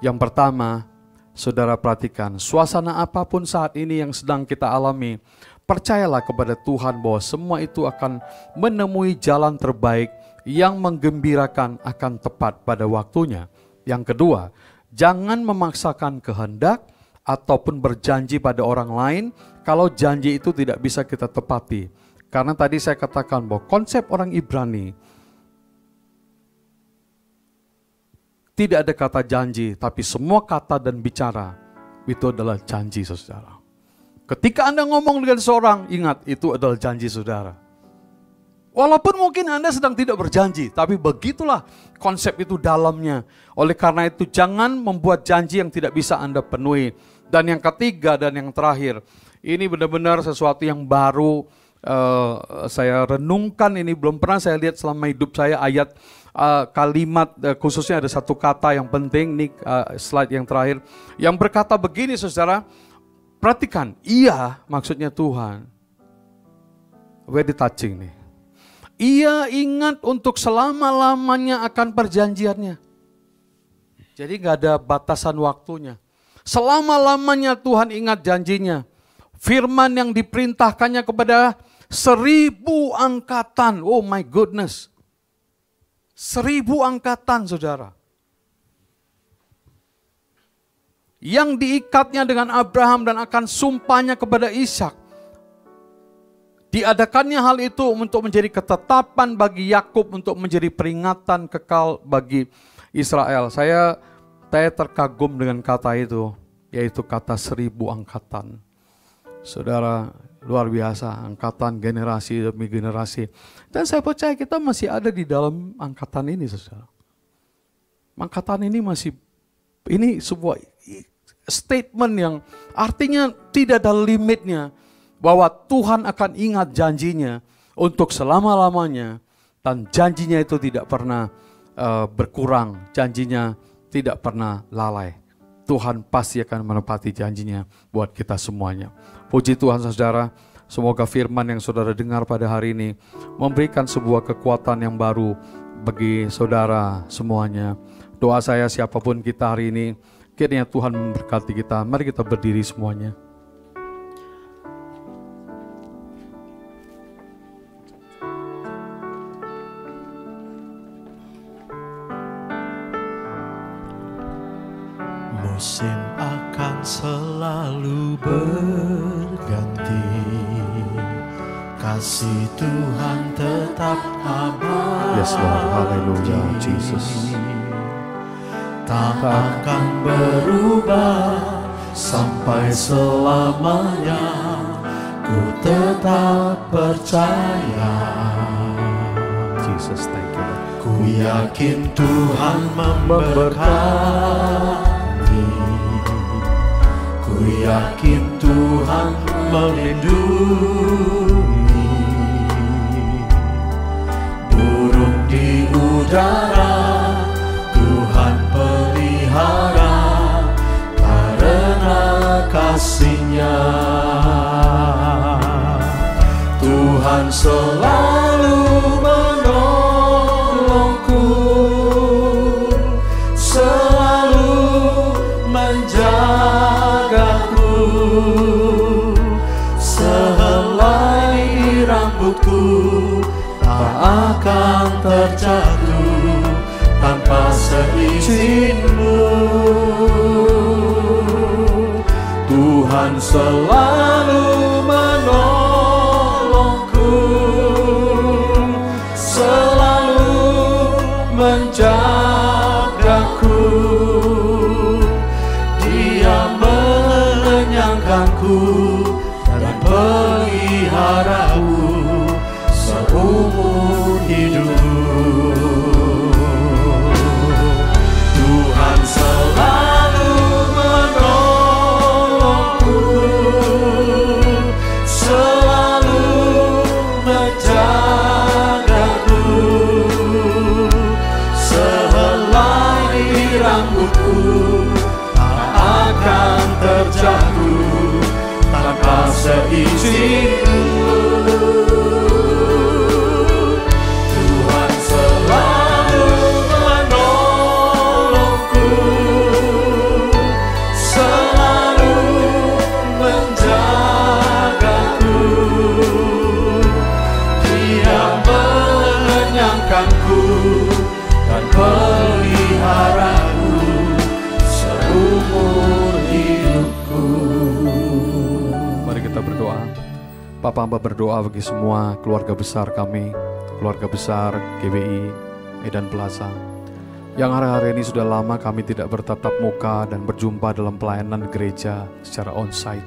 Yang pertama, saudara perhatikan, suasana apa pun saat ini yang sedang kita alami, percayalah kepada Tuhan bahwa semua itu akan menemui jalan terbaik yang menggembirakan akan tepat pada waktunya. Yang kedua, jangan memaksakan kehendak ataupun berjanji pada orang lain kalau janji itu tidak bisa kita tepati. Karena tadi saya katakan bahwa konsep orang Ibrani tidak ada kata janji, tapi semua kata dan bicara itu adalah janji saudara. Ketika Anda ngomong dengan seorang, ingat itu adalah janji saudara. Walaupun mungkin Anda sedang tidak berjanji, tapi begitulah konsep itu dalamnya. Oleh karena itu jangan membuat janji yang tidak bisa Anda penuhi. Dan yang ketiga dan yang terakhir, ini benar-benar sesuatu yang baru uh, saya renungkan ini belum pernah saya lihat selama hidup saya ayat uh, kalimat uh, khususnya ada satu kata yang penting nih uh, slide yang terakhir yang berkata begini saudara perhatikan iya maksudnya Tuhan very touching nih ia ingat untuk selama-lamanya akan perjanjiannya. Jadi nggak ada batasan waktunya. Selama-lamanya Tuhan ingat janjinya. Firman yang diperintahkannya kepada seribu angkatan. Oh my goodness. Seribu angkatan saudara. yang diikatnya dengan Abraham dan akan sumpahnya kepada Ishak. Diadakannya hal itu untuk menjadi ketetapan bagi Yakub untuk menjadi peringatan kekal bagi Israel. Saya saya terkagum dengan kata itu, yaitu kata seribu angkatan. Saudara, luar biasa, angkatan generasi demi generasi. Dan saya percaya kita masih ada di dalam angkatan ini, saudara. Angkatan ini masih, ini sebuah statement yang artinya tidak ada limitnya bahwa Tuhan akan ingat janjinya untuk selama-lamanya dan janjinya itu tidak pernah uh, berkurang, janjinya tidak pernah lalai. Tuhan pasti akan menepati janjinya buat kita semuanya. Puji Tuhan saudara, semoga firman yang saudara dengar pada hari ini memberikan sebuah kekuatan yang baru bagi saudara semuanya. Doa saya siapa pun kita hari ini, kiranya Tuhan memberkati kita. Mari kita berdiri semuanya.
Musim akan selalu berganti Kasih Tuhan tetap abadi
Yes Lord, hallelujah Jesus.
Tak akan berubah sampai selamanya. Ku tetap percaya.
Jesus, thank you Lord.
Ku yakin Tuhan memberkati. Ku yakin Tuhan melindungi di udara Tuhan pelihara Karena kasihnya. Tuhan selalu menolongku Selalu menjagaku. Sehelai rambutku Tak akan terjatuh Tuhan selalu
Papa hamba berdoa bagi semua keluarga besar kami, keluarga besar GBI Medan Plaza. Yang hari-hari ini sudah lama kami tidak bertatap muka dan berjumpa dalam pelayanan gereja secara onsite.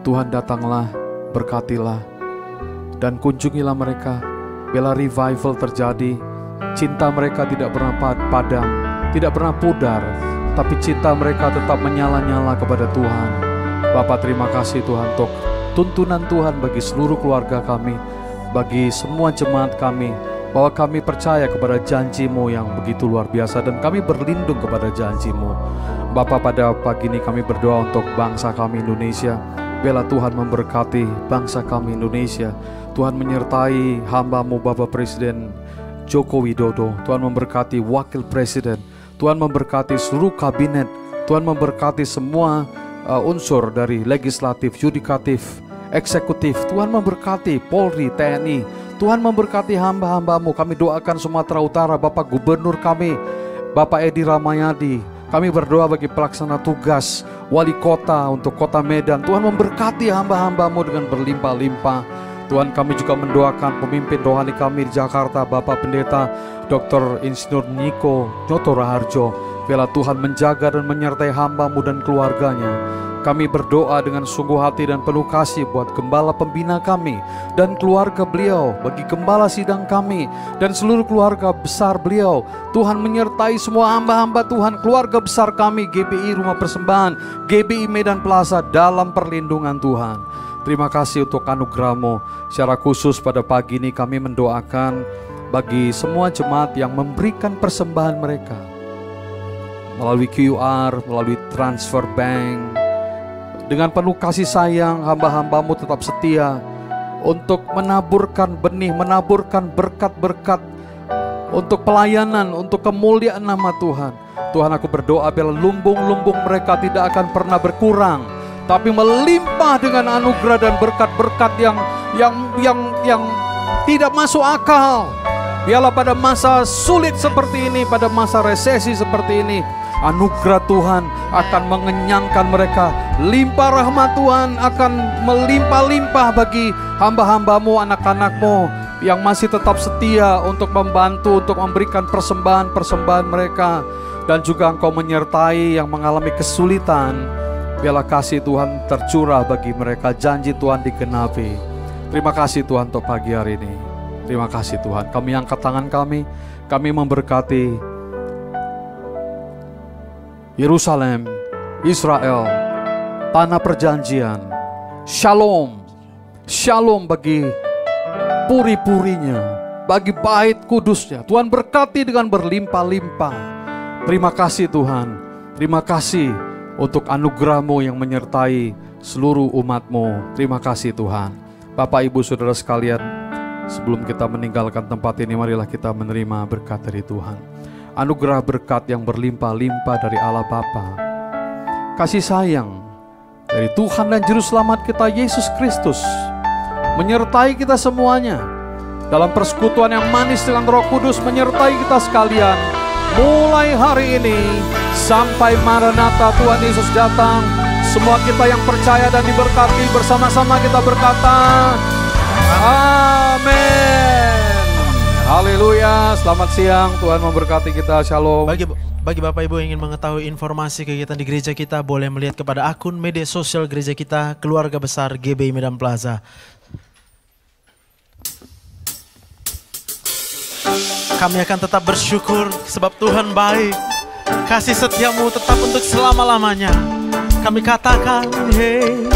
Tuhan datanglah, berkatilah, dan kunjungilah mereka. Bila revival terjadi, cinta mereka tidak pernah pad- padam, tidak pernah pudar, tapi cinta mereka tetap menyala-nyala kepada Tuhan. Bapak terima kasih Tuhan untuk tuntunan Tuhan bagi seluruh keluarga kami, bagi semua jemaat kami, bahwa kami percaya kepada janjimu yang begitu luar biasa dan kami berlindung kepada janjimu. Bapak pada pagi ini kami berdoa untuk bangsa kami Indonesia, Bela Tuhan memberkati bangsa kami Indonesia. Tuhan menyertai hambamu Bapak Presiden Joko Widodo. Tuhan memberkati wakil presiden. Tuhan memberkati seluruh kabinet. Tuhan memberkati semua uh, unsur dari legislatif, yudikatif, eksekutif. Tuhan memberkati Polri, TNI. Tuhan memberkati hamba-hambamu. Kami doakan Sumatera Utara, Bapak Gubernur kami, Bapak Edi Ramayadi, Kami berdoa bagi pelaksana tugas wali kota untuk kota Medan. Tuhan memberkati hamba-hambamu dengan berlimpah-limpah. Tuhan kami juga mendoakan pemimpin rohani kami di Jakarta, Bapak Pendeta Dr. Insinyur Niko Nyoto Raharjo. Biarlah Tuhan menjaga dan menyertai hambamu dan keluarganya. Kami berdoa dengan sungguh hati dan penuh kasih buat gembala pembina kami dan keluarga beliau, bagi gembala sidang kami dan seluruh keluarga besar beliau. Tuhan menyertai semua hamba-hamba Tuhan, keluarga besar kami, GBI Rumah Persembahan, GBI Medan Plaza dalam perlindungan Tuhan. Terima kasih untuk anugerahmu. Secara khusus pada pagi ini kami mendoakan bagi semua jemaat yang memberikan persembahan mereka melalui QR, melalui transfer bank, dengan penuh kasih sayang hamba-hambamu tetap setia untuk menaburkan benih, menaburkan berkat-berkat untuk pelayanan, untuk kemuliaan nama Tuhan. Tuhan aku berdoa biar lumbung-lumbung mereka tidak akan pernah berkurang, tapi melimpah dengan anugerah dan berkat-berkat yang yang yang yang tidak masuk akal. Biarlah pada masa sulit seperti ini, pada masa resesi seperti ini, anugerah Tuhan akan mengenyangkan mereka. Limpah rahmat Tuhan akan melimpah-limpah bagi hamba-hambamu, anak-anakmu yang masih tetap setia untuk membantu, untuk memberikan persembahan-persembahan mereka. Dan juga engkau menyertai yang mengalami kesulitan. Biarlah kasih Tuhan tercurah bagi mereka, janji Tuhan digenapi. Terima kasih Tuhan untuk pagi hari ini. Terima kasih Tuhan. Kami angkat tangan kami, kami memberkati Yerusalem, Israel, tanah perjanjian. Shalom, shalom bagi puri-purinya, bagi bait kudusnya. Tuhan berkati dengan berlimpah-limpah. Terima kasih Tuhan, terima kasih untuk anugerahmu yang menyertai seluruh umatmu. Terima kasih Tuhan. Bapak Ibu Saudara sekalian, sebelum kita meninggalkan tempat ini, marilah kita menerima berkat dari Tuhan anugerah berkat yang berlimpah-limpah dari Allah Bapa, kasih sayang dari Tuhan dan Juru Selamat kita Yesus Kristus, menyertai kita semuanya. Dalam persekutuan yang manis dengan Roh Kudus menyertai kita sekalian. Mulai hari ini sampai Maranatha Tuhan Yesus datang. Semua kita yang percaya dan diberkati bersama-sama kita berkata Amin Haleluya, selamat siang. Tuhan memberkati kita. Shalom.
Bagi bagi Bapak Ibu yang ingin mengetahui informasi kegiatan di gereja kita, boleh melihat kepada akun media sosial gereja kita, Keluarga Besar GBI Medan Plaza. Kami akan tetap bersyukur sebab Tuhan baik. Kasih setiamu tetap untuk selama-lamanya. Kami katakan, hey,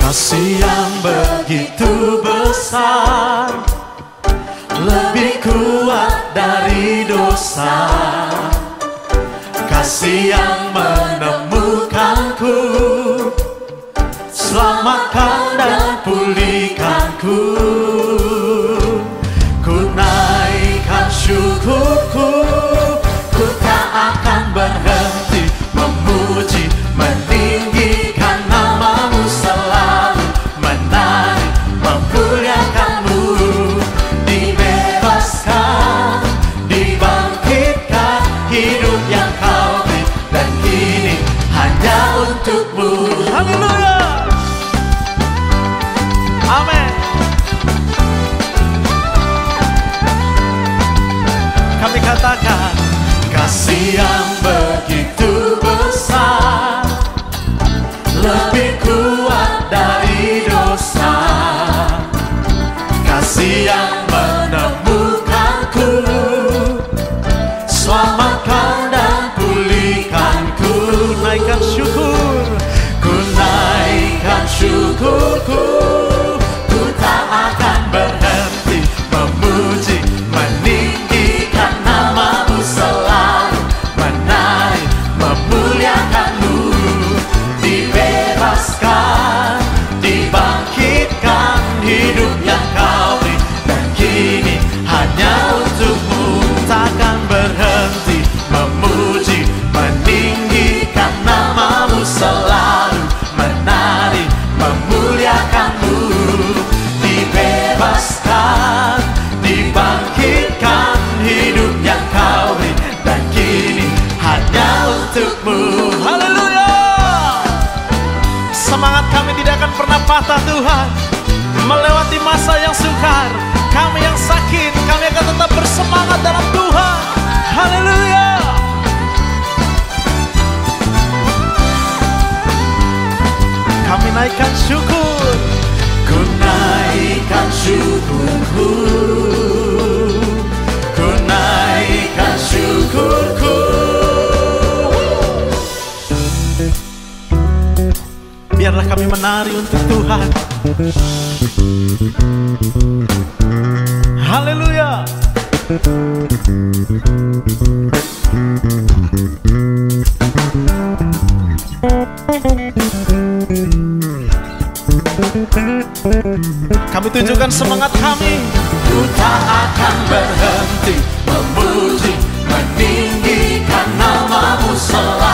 kasih yang begitu besar lebih kuat dari dosa. Kasih yang menemukanku. Selamatkan dan pulihkanku. Ku naikkan syukurku yang patah Tuhan Melewati masa yang sukar. Kami yang sakit Kami akan tetap bersemangat dalam Tuhan. Haleluya. Kami naikkan syukur. Ku naikkan syukurku. Ku naikkan syukurku biarlah kami menari untuk Tuhan. Haleluya. Kami tunjukkan semangat kami. Ku tak akan berhenti memuji, meninggikan namamu selalu.